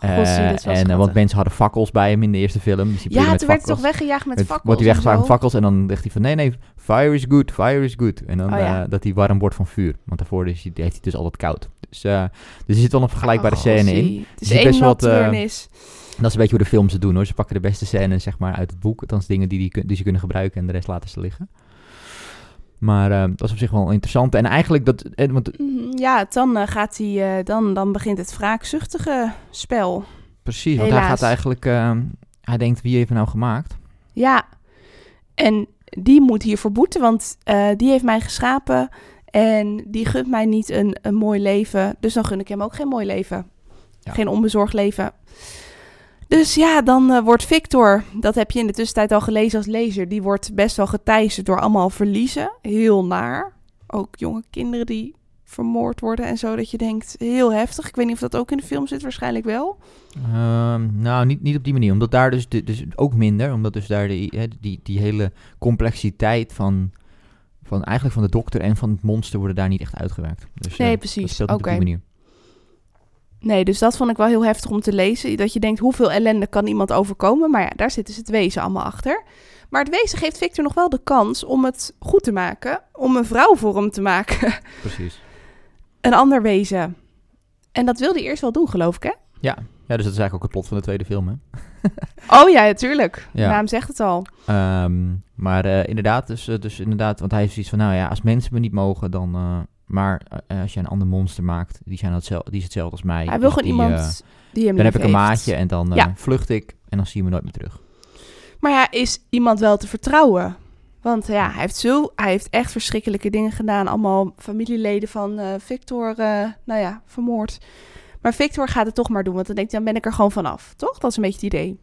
Eh, en, eh, want mensen hadden fakkels bij hem in de eerste film. Dus Ja, toen werd hij toch weggejaagd met met- fakkels Wordt hij en weggevaagd met fakkels en dan zegt hij van nee, nee, fire is good, fire is good. En dan Oh ja. eh, dat hij warm wordt van vuur. Want daarvoor is hij, heeft hij dus altijd koud. Dus, dus er zit wel een vergelijkbare Oh, scène in. Het is één best wat. Dat is een beetje hoe de films het doen hoor. Ze pakken de beste scènes zeg maar uit het boek. Althans dingen die, die, die ze kunnen gebruiken en de rest laten ze liggen. Maar eh, dat is op zich wel interessant. En eigenlijk dat... eh, Want, Mhm, Ja, dan eh, gaat hij, dan, dan begint het wraakzuchtige spel. precies, want hij gaat eigenlijk... eh, hij denkt, wie heeft nou gemaakt? Ja, en die moet hiervoor boeten, want die heeft mij geschapen en die gunt mij niet een, een mooi leven. Dus dan gun ik hem ook geen mooi leven. Ja. Geen onbezorgd leven. Dus ja, dan eh, wordt Victor, dat heb je in de tussentijd al gelezen als lezer, die wordt best wel geteisterd door allemaal verliezen. Heel naar. Ook jonge kinderen die vermoord worden en zo, dat je denkt, heel heftig. Ik weet niet of dat ook in de film zit, waarschijnlijk wel. Ehm, nou, niet, niet op die manier. Omdat daar dus, de- dus ook minder. Omdat dus daar de, die, die hele complexiteit van, van eigenlijk van de dokter en van het monster worden daar niet echt uitgewerkt. Dus, Nee, eh, precies. Oké. op die manier. Nee, dus dat vond ik wel heel heftig om te lezen. Dat je denkt, hoeveel ellende kan iemand overkomen? Maar ja, daar zit dus het wezen allemaal achter. Maar het wezen geeft Victor nog wel de kans om het goed te maken. Om een vrouw voor hem te maken. [LAUGHS] Precies. een ander wezen. En dat wilde hij eerst wel doen, geloof ik, hè? Ja. ja, dus dat is eigenlijk ook het plot van de tweede film, hè? [LAUGHS] Oh ja, natuurlijk. De Ja. naam zegt het al. Ehm, maar eh, inderdaad, dus, eh, dus inderdaad, want hij heeft zoiets van, nou ja, als mensen me niet mogen, dan... eh, maar eh, als je een ander monster maakt, die, zijn hetzelfde, die is hetzelfde als mij. Hij wil dus gewoon die, iemand eh, die hem dan heb ik een heeft. maatje en dan eh, Ja. vlucht ik en dan zie je me nooit meer terug. Maar ja, is iemand wel te vertrouwen? Want ja, hij heeft, zo, hij heeft echt verschrikkelijke dingen gedaan. Allemaal familieleden van eh, Victor, eh, nou ja, vermoord. Maar Victor gaat het toch maar doen, want dan denkt hij, dan ben ik er gewoon vanaf. Toch? Dat is een beetje het idee.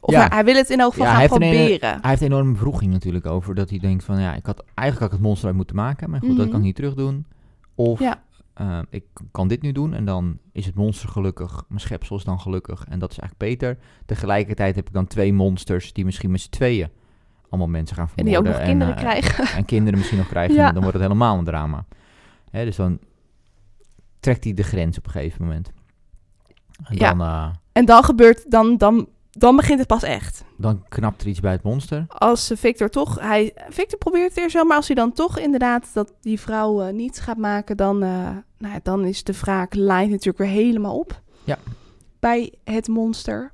Of Ja. hij, hij wil het in elk geval Ja, gaan hij een proberen. Hij heeft een enorme vroeging natuurlijk over dat hij denkt van ja, ik had eigenlijk had ik het monster uit moeten maken, maar goed, dat Mhm. kan ik niet terug doen. Of Ja. eh, ik kan dit nu doen en dan is het monster gelukkig, mijn schepsel is dan gelukkig en dat is eigenlijk beter. Tegelijkertijd heb ik dan twee monsters die misschien met z'n tweeën allemaal mensen gaan En die ook vermoorden. nog kinderen eh, krijgen. En kinderen misschien nog krijgen, [LAUGHS] en dan wordt het helemaal een drama. Hè, dus dan trekt hij de grens op een gegeven moment. En Ja. dan, eh, En dan gebeurt, dan, dan, dan begint het pas echt. dan knapt er iets bij het monster. Als Victor toch, hij, Victor probeert het eerst zo, maar als hij dan toch inderdaad dat die vrouw eh, niet gaat maken, dan, eh, nou, ja, dan is de wraak lijnt natuurlijk weer helemaal op. Ja. Bij het monster.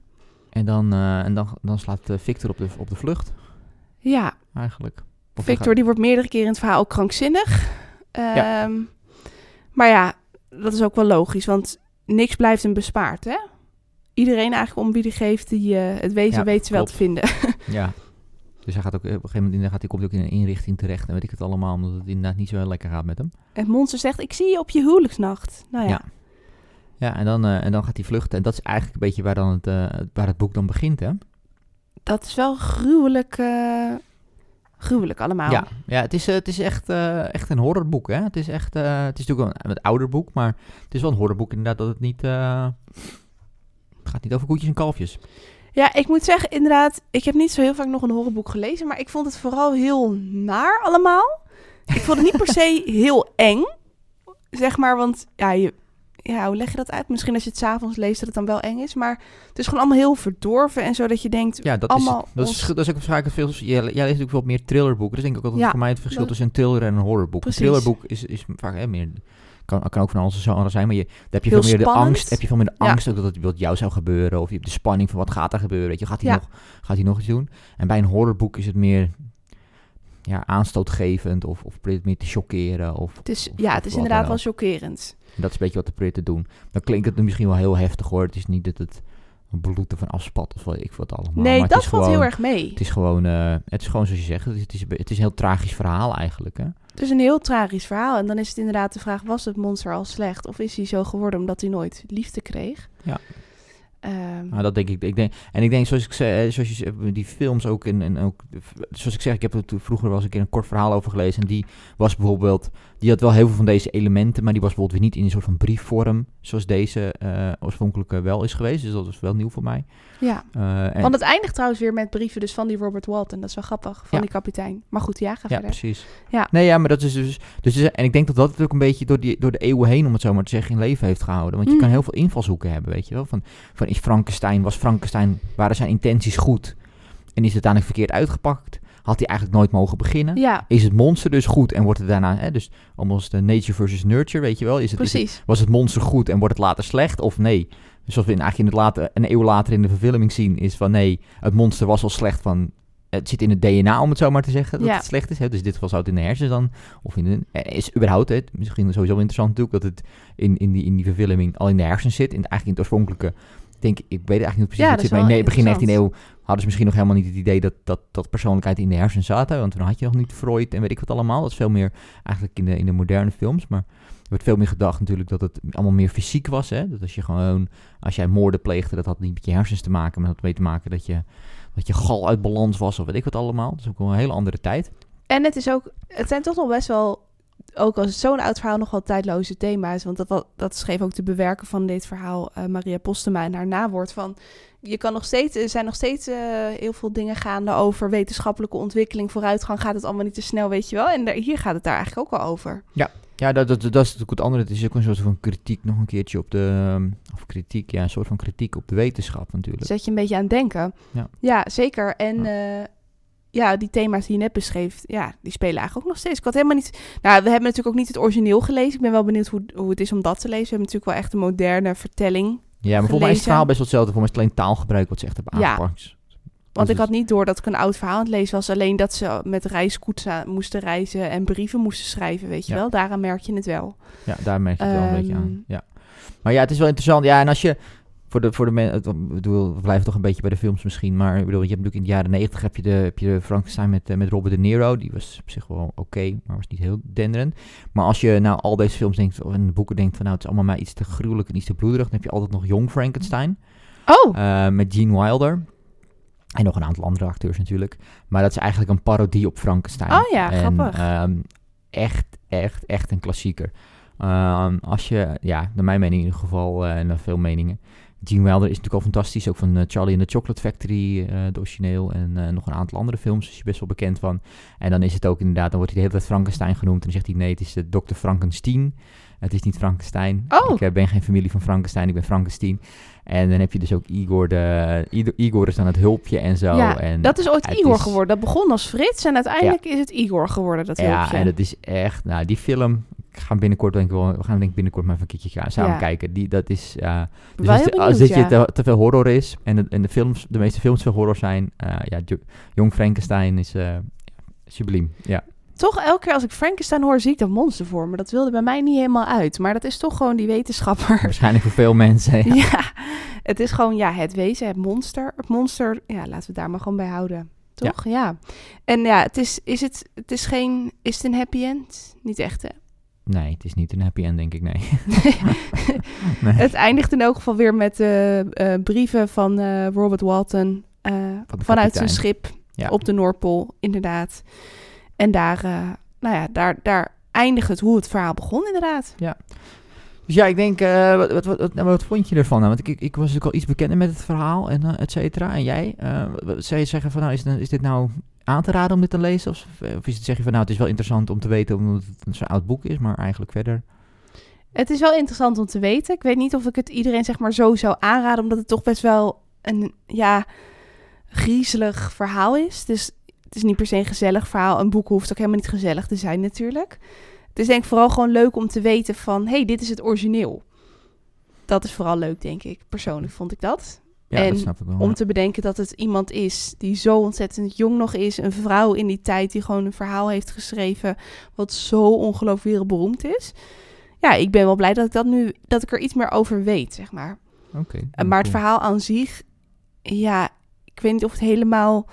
En dan, eh, en dan, dan slaat Victor op de, op de vlucht, Ja, eigenlijk. Of Victor die wordt meerdere keren in het verhaal ook krankzinnig. Ja. Ehm, Maar ja, dat is ook wel logisch, want niks blijft hem bespaard, hè? Iedereen eigenlijk om wie die geeft, die eh, het wezen Ja, weet ze wel te vinden. gaat- [LAUGHS] Ja. Dus hij gaat ook op een gegeven moment inderdaad, hij komt ook in een inrichting terecht en weet ik het allemaal, omdat het inderdaad niet zo heel lekker gaat met hem. Het monster zegt, ik zie je op je huwelijksnacht. Nou ja, Ja. Ja, en dan, eh, en dan gaat hij vluchten. En dat is eigenlijk een beetje waar, dan het, eh, waar het boek dan begint, hè? dat is wel gruwelijk, eh, gruwelijk allemaal. Ja, ja het, is, het is echt, echt een horrorboek, hè? Het is echt, het is natuurlijk wel een, een ouder boek, maar het is wel een horrorboek inderdaad dat het niet... het gaat niet over koetjes en kalfjes. Ja, ik moet zeggen, inderdaad, ik heb niet zo heel vaak nog een horrorboek gelezen, maar ik vond het vooral heel naar allemaal. Ik vond het niet per se [LAUGHS] heel eng, zeg maar, want ja, je, ja, hoe leg je dat uit? Misschien als je het s'avonds leest dat het dan wel eng is, maar het is gewoon allemaal heel verdorven en zo dat je denkt, Ja, dat, allemaal is, dat, is, dat is ook waarschijnlijk veel... Jij, jij leest natuurlijk wel meer thrillerboeken. Dat is denk ik ook altijd Ja, voor mij het verschil dat- tussen een thriller en een horrorboek. Precies. Een thrillerboek is, is vaak hè, meer... Kan, kan ook van alles en zo zijn, maar je, daar heb je Heel veel meer de angst. Heb je veel meer de Ja. angst ook dat het jou zou gebeuren. Of je hebt de spanning van wat gaat er gebeuren. Weet je, gaat hij, Ja. nog, gaat hij nog iets doen? En bij een horrorboek is het meer ja, aanstootgevend of, of probeert het meer te chockeren. Of, het is, of- ja, het is inderdaad dan wel chockerend. Dat is een beetje wat de te doen. Dan klinkt het misschien wel heel heftig hoor. Het is niet dat het bloed ervan afspat of wat ik wat allemaal. nee, maar dat het valt gewoon, heel erg mee. Het is gewoon, eh, het is gewoon zoals je zegt, het is, het is een heel tragisch verhaal eigenlijk. Hè? Het is een heel tragisch verhaal. En dan is het inderdaad de vraag: was het monster al slecht? Of is hij zo geworden omdat hij nooit liefde kreeg? Ja. Ehm, Nou, dat denk ik. ik denk, en ik denk, zoals ik zei, eh, zoals je zegt, die films ook, en, en ook, zoals ik zeg, ik heb toen- vroeger eens een keer een kort verhaal over gelezen. En die was bijvoorbeeld, die had wel heel veel van deze elementen, maar die was bijvoorbeeld weer niet in een soort van briefvorm, zoals deze eh oorspronkelijk eh, wel is geweest. Dus dat is wel nieuw voor mij. ja. Eh, en, Want het eindigt trouwens weer met brieven dus van die Robert Walton. Dat is wel grappig, van Ja. die kapitein. Maar goed, ja, ga ja, verder. precies. Ja. Nee, ja, maar dat is dus, dus, dus- en ik denk dat dat het ook een beetje door, die, door de eeuwen heen, om het zo maar te zeggen, in leven heeft gehouden. Want je Mm. kan heel veel invalshoeken hebben, weet je wel. Van, van is Frankenstein, was Frankenstein, waren zijn intenties goed? En is het uiteindelijk verkeerd uitgepakt? Had hij eigenlijk nooit mogen beginnen? Ja, Is het monster dus goed en wordt het daarna, hè, dus almost de nature versus nurture, weet je wel? Is het, is het- precies. was het monster goed en wordt het later slecht of nee? Dus zoals we in, eigenlijk in het later, een eeuw later in de verfilming zien, is van nee, het monster was al slecht van... Het zit in het DNA, om het zo maar te zeggen, dat Ja. het slecht is. Hè? Dus dit geval zou het in de hersens dan, of in de... eh, Is überhaupt, hè, misschien sowieso interessant natuurlijk, dat het in, in, die, in die verfilming al in de hersens zit. In het, eigenlijk in het oorspronkelijke, denk, ik weet eigenlijk niet precies Ja, hoe het dat zit, maar nee, begin 19e interessant. eeuw hadden ze misschien nog helemaal niet het idee dat, dat, dat persoonlijkheid in de hersens zaten. Want toen had je nog niet Freud en weet ik wat allemaal. Dat is veel meer eigenlijk in de, in de moderne films. Maar er wordt veel meer gedacht natuurlijk dat het allemaal meer fysiek was. Hè? Dat als je gewoon, als jij moorden pleegde, dat had niet met je hersens te maken. Maar dat had mee te maken dat je, dat je gal uit balans was of weet ik wat allemaal. Dat is ook wel een hele andere tijd. En het is ook, het zijn toch nog best wel, ook als zo'n oud verhaal, nog wel tijdloze thema's. Want dat, dat schreef ook de bewerker van dit verhaal, eh, Maria Postema, in haar nawoord van... Je kan nog steeds, er zijn nog steeds eh, heel veel dingen gaande over wetenschappelijke ontwikkeling, vooruitgang. Gaat het allemaal niet te snel, weet je wel? En daar- hier gaat het daar eigenlijk ook wel over. Ja, dat, dat, dat is natuurlijk het andere. Het is ook een soort van kritiek nog een keertje op de... ehm, Of kritiek, ja, een soort van kritiek op de wetenschap natuurlijk. Zet je een beetje aan het denken. Ja. zeker. En ja. Ja, die thema's die je net beschreef, ja, die spelen eigenlijk ook nog steeds. Ik had helemaal niet... Nou, we hebben natuurlijk ook niet het origineel gelezen. Ik ben wel benieuwd hoe, hoe het is om dat te lezen. We hebben natuurlijk wel echt een moderne vertelling. Ja, maar volgens mij is het gelezen. verhaal best wel hetzelfde. Voor mij is het alleen taalgebruik wat ze echt hebben Ja. aangepakt. Want ik had niet door dat ik een oud verhaal aan het lezen was. Alleen dat ze met reiskoetsen moesten reizen en brieven moesten schrijven, weet je Ja. wel. Daaraan merk je het wel. Ja, daar merk je het wel een beetje Ehm. aan. Ja. Maar ja, het is wel interessant. Ja, en als je voor de, voor de mensen, ik bedoel, we blijven toch een beetje bij de films misschien, maar ik bedoel, je hebt natuurlijk in de jaren negentig heb je de, heb je de Frankenstein met, eh, met Robert De Niro, die was op zich wel oké, maar was niet heel denderend. Maar als je nou al deze films denkt, of in de boeken denkt van nou, het is allemaal maar iets te gruwelijk en iets te bloederig, dan heb je altijd nog Jong Frankenstein, Oh, eh, met Gene Wilder. En nog een aantal andere acteurs natuurlijk. Maar dat is eigenlijk een parodie op Frankenstein. Oh ja, en, grappig. ehm, echt, echt, echt een klassieker. Ehm, als je, ja, naar mijn mening in ieder geval, eh, en naar veel meningen. Gene Wilder is natuurlijk al fantastisch. Ook van eh, Charlie and the Chocolate Factory, eh het origineel. En eh, nog een aantal andere films. is je best wel bekend van. En dan is het ook inderdaad, dan wordt hij de hele tijd Frankenstein genoemd. En dan zegt hij, nee, het is de Dr. Frankenstein. Het is niet Frankenstein. Oh. Ik ben geen familie van Frankenstein, ik ben Frankenstein. En dan heb je dus ook Igor, de, Igor, Igor is dan het hulpje en zo. ja, en dat is ooit Igor is- geworden. Dat begon als Frits en uiteindelijk is het Igor geworden, dat ja, hulpje. en dat is echt, nou, die film, ik ga binnenkort denk ik wel, we gaan denk ik binnenkort maar even een keertje gaan, samen Ja. kijken. Die, dat is, dus Wel als, als dit je te, te veel horror is en de, en de films, de meeste films veel horror zijn, eh, ja, Jo- Jong Frankenstein is eh subliem. Ja. Toch elke keer als ik Frankenstein hoor, zie ik dat monster voor me. Dat wilde bij mij niet helemaal uit. Maar dat is toch gewoon die wetenschapper. [LAUGHS] Waarschijnlijk voor veel mensen. Ja. Ja, het is gewoon ja, het wezen, het monster. Het monster, ja, laten we het daar maar gewoon bij houden. Toch? Ja. En ja, het is, is het, het is geen, is het een happy end? Niet echt, hè? Nee, het is niet een happy end, denk ik, nee. [LAUGHS] [LAUGHS] Nee. Het eindigt in elk geval weer met de eh, brieven van eh, Robert Walton eh, vanuit zijn schip Ja. op de Noordpool, inderdaad. En daar, eh, nou ja, daar, daar eindigt het hoe het verhaal begon, inderdaad. Dus ja, ik denk, eh, wat, wat, wat, wat, nou, wat vond je ervan? Nou, want ik, ik, ik was natuurlijk al iets bekender met het verhaal en eh, et cetera. En jij, eh, zou je zeggen van, nou, is, is dit nou aan te raden om dit te lezen? Of, of is het zeg je van, nou, het is wel interessant om te weten omdat het een oud boek is, maar eigenlijk verder... Het is wel interessant om te weten. Ik weet niet of ik het iedereen zeg maar zo zou aanraden, omdat het toch best wel een ja, griezelig verhaal is. Dus het is niet per se een gezellig verhaal. Een boek hoeft ook helemaal niet gezellig te zijn natuurlijk. Het is denk ik vooral gewoon leuk om te weten van, hey, dit is het origineel. Dat is vooral leuk, denk ik. Persoonlijk vond ik dat. Ja, En dat snap ik wel. Om ja. te bedenken dat het iemand is die zo ontzettend jong nog is. Een vrouw in die tijd die gewoon een verhaal heeft geschreven. wat zo ongelooflijk wereldberoemd is. Ja, ik ben wel blij dat ik dat nu. dat ik er iets meer over weet, zeg maar. Oké. Maar het verhaal aan zich. Ja, ik weet niet of het helemaal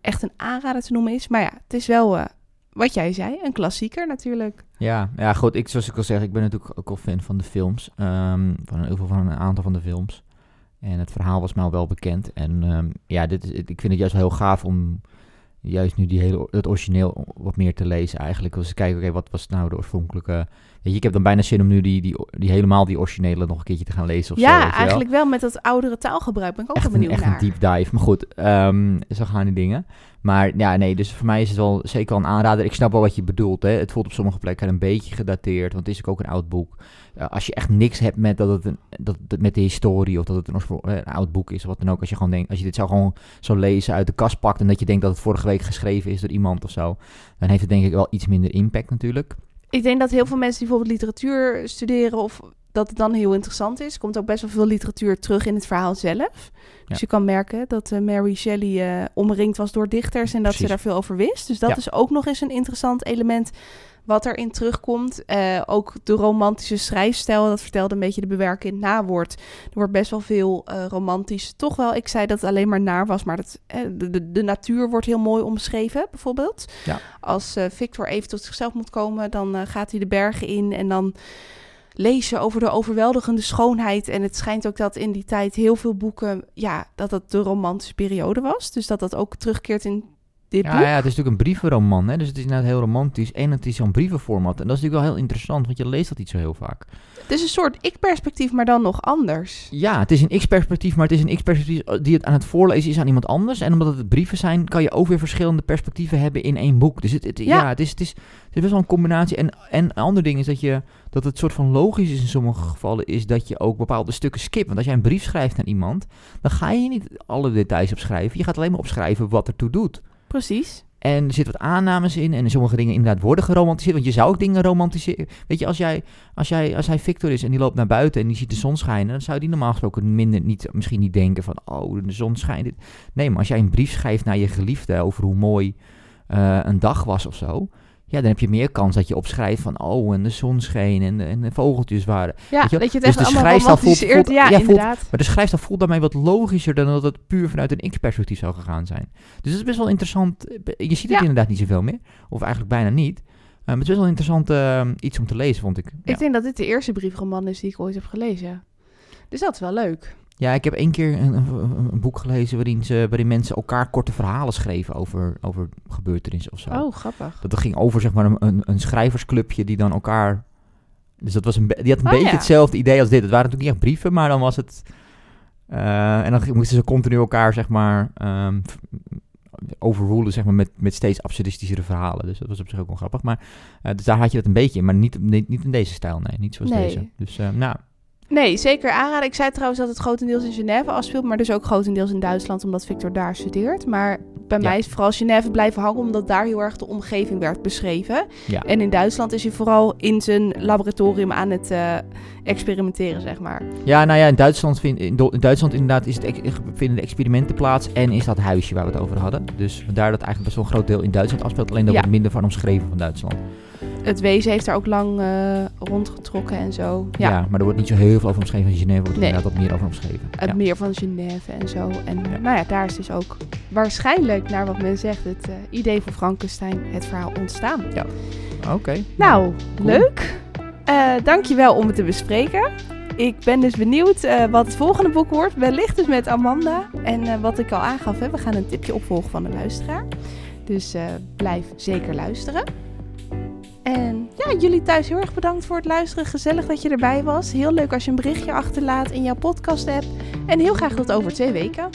echt een aanrader te noemen is. Maar ja, het is wel. eh, wat jij zei, een klassieker natuurlijk. Ja, ja, goed. Ik, zoals ik al zeg, ik ben natuurlijk ook al fan van de films. ehm, van heel veel van een aantal van de films. En het verhaal was mij al wel bekend. En ehm, ja, dit is, ik vind het juist wel heel gaaf om juist nu die hele, het origineel wat meer te lezen eigenlijk. Dus kijken, oké, wat was nou de oorspronkelijke... Weet je, ik heb dan bijna zin om nu die, die, die helemaal die originele nog een keertje te gaan lezen of ja, zo. wel. eigenlijk wel. Met dat oudere taalgebruik ben ik ook echt wel een, benieuwd echt een deep dive. Maar goed, ehm, zo gaan die dingen. Maar ja, nee, dus voor mij is het wel zeker wel een aanrader. Ik snap wel wat je bedoelt. Hè. Het voelt op sommige plekken een beetje gedateerd, want het is ook een oud boek. Als je echt niks hebt met, dat het een, dat, met de historie of dat het een, eh, een oud boek is of wat dan ook. Als je gewoon denkt, als je dit zou gewoon zo lezen uit de kast pakt en dat je denkt dat het vorige week geschreven is door iemand of zo, dan heeft het denk ik wel iets minder impact natuurlijk. Ik denk dat heel veel mensen die bijvoorbeeld literatuur studeren of dat het dan heel interessant is. Komt ook best wel veel literatuur terug in het verhaal zelf. Dus Ja. je kan merken dat eh, Mary Shelley eh, omringd was door dichters en dat ze daar veel over wist. Dus dat Ja. is ook nog eens een interessant element wat erin terugkomt. Eh, ook de romantische schrijfstijl, dat vertelde een beetje de bewerker in het nawoord. Er wordt best wel veel romantisch. Toch wel, ik zei dat het alleen maar naar was, maar dat, de, de, de natuur wordt heel mooi omschreven, bijvoorbeeld. Ja. Als Victor even tot zichzelf moet komen, dan gaat hij de bergen in en dan lezen over de overweldigende schoonheid. En het schijnt ook dat in die tijd heel veel boeken, ja, dat het de romantische periode was. Dus dat dat ook terugkeert in dit Ja, boek. ja, het is natuurlijk een brievenroman, hè? dus het is inderdaad heel romantisch. En het is zo'n brievenformat. En dat is natuurlijk wel heel interessant, want je leest dat niet zo heel vaak. Het is een soort ik-perspectief, maar dan nog anders. Ja, het is een x-perspectief, maar het is een x-perspectief die het aan het voorlezen is aan iemand anders. En omdat het brieven zijn, kan je ook weer verschillende perspectieven hebben in één boek. Dus het, het- ja. Ja. het, is, het, is, het is best wel een combinatie. En, en een ander ding is dat, je, dat het soort van logisch is in sommige gevallen, is dat je ook bepaalde stukken skipt. Want als jij een brief schrijft aan iemand, dan ga je niet alle details opschrijven. Je gaat alleen maar opschrijven wat ertoe doet. Precies. En er zitten wat aannames in. En sommige dingen inderdaad worden geromantiseerd. Want je zou ook dingen romantiseren. Weet je, als, jij, als, jij, als hij Victor is en die loopt naar buiten en die ziet de zon schijnen. Dan zou die normaal gesproken minder, niet, misschien niet denken van... Oh, de zon schijnt. Nee, maar als jij een brief schrijft naar je geliefde over hoe mooi eh, een dag was of zo... Ja, dan heb je meer kans dat je opschrijft van... Oh, en de zon scheen en de, en de vogeltjes waren... Ja, Weet je dat je het Dus de allemaal voelt- voelt- ja, ja, voelt- inderdaad. Maar de schrijfstijl voelt daarmee wat logischer dan dat het puur vanuit een x-perspectief zou gegaan zijn. Dus het is best wel interessant. Je ziet het Ja. inderdaad niet zoveel meer. Of eigenlijk bijna niet. Eh, maar het is best wel interessant eh, iets om te lezen, vond ik. Ja. Ik denk dat dit de eerste briefroman is die ik ooit heb gelezen. Dus dat is wel leuk. Ja, ik heb één keer een, een, boek gelezen waarin, ze, waarin mensen elkaar korte verhalen schreven over, over gebeurtenissen of zo. Oh, grappig. Dat ging over zeg maar een, een, een schrijversclubje die dan elkaar... Dus dat was een, die had een Oh, beetje ja. hetzelfde idee als dit. Het waren natuurlijk niet echt brieven, maar dan was het... eh, en dan moesten ze continu elkaar zeg maar overrulen zeg maar met, met steeds absurdistischere verhalen. Dus dat was op zich ook wel grappig. Maar eh, dus daar had je dat een beetje in, maar niet, niet, niet in deze stijl, nee. Niet zoals Nee. deze. Dus eh, nou, Nee, zeker aanraden. Ik zei trouwens dat het grotendeels in Genève afspeelt, maar dus ook grotendeels in Duitsland, omdat Victor daar studeert. Maar bij Ja. mij is vooral Genève blijven hangen, omdat daar heel erg de omgeving werd beschreven. ja. En in Duitsland is hij vooral in zijn laboratorium aan het eh, experimenteren, zeg maar. Ja, nou ja, in Duitsland, vind, in, Duitsland inderdaad is het, vinden de experimenten plaats en is dat huisje waar we het over hadden. Dus vandaar dat eigenlijk best wel een groot deel in Duitsland afspeelt. Alleen daar Ja. wordt minder van omschreven van Duitsland. Het wezen heeft daar ook lang eh, rondgetrokken en zo. Ja. Ja, maar er wordt niet zo heel veel over omschreven. In Genève wordt er Nee. inderdaad wat meer over omschreven. het Ja. meer van Genève en zo. En Ja. nou ja, daar is dus ook waarschijnlijk, naar wat men zegt, het eh, idee van Frankenstein, het verhaal ontstaan. Oké. Nou, cool. leuk. Eh dankjewel om het te bespreken. Ik ben dus benieuwd wat het volgende boek wordt. Wellicht dus met Amanda. En wat ik al aangaf, hè, we gaan een tipje opvolgen van de luisteraar. Dus blijf zeker luisteren. En ja, jullie thuis heel erg bedankt voor het luisteren. Gezellig dat je erbij was. Heel leuk als je een berichtje achterlaat in jouw podcast app. En heel graag tot over twee weken.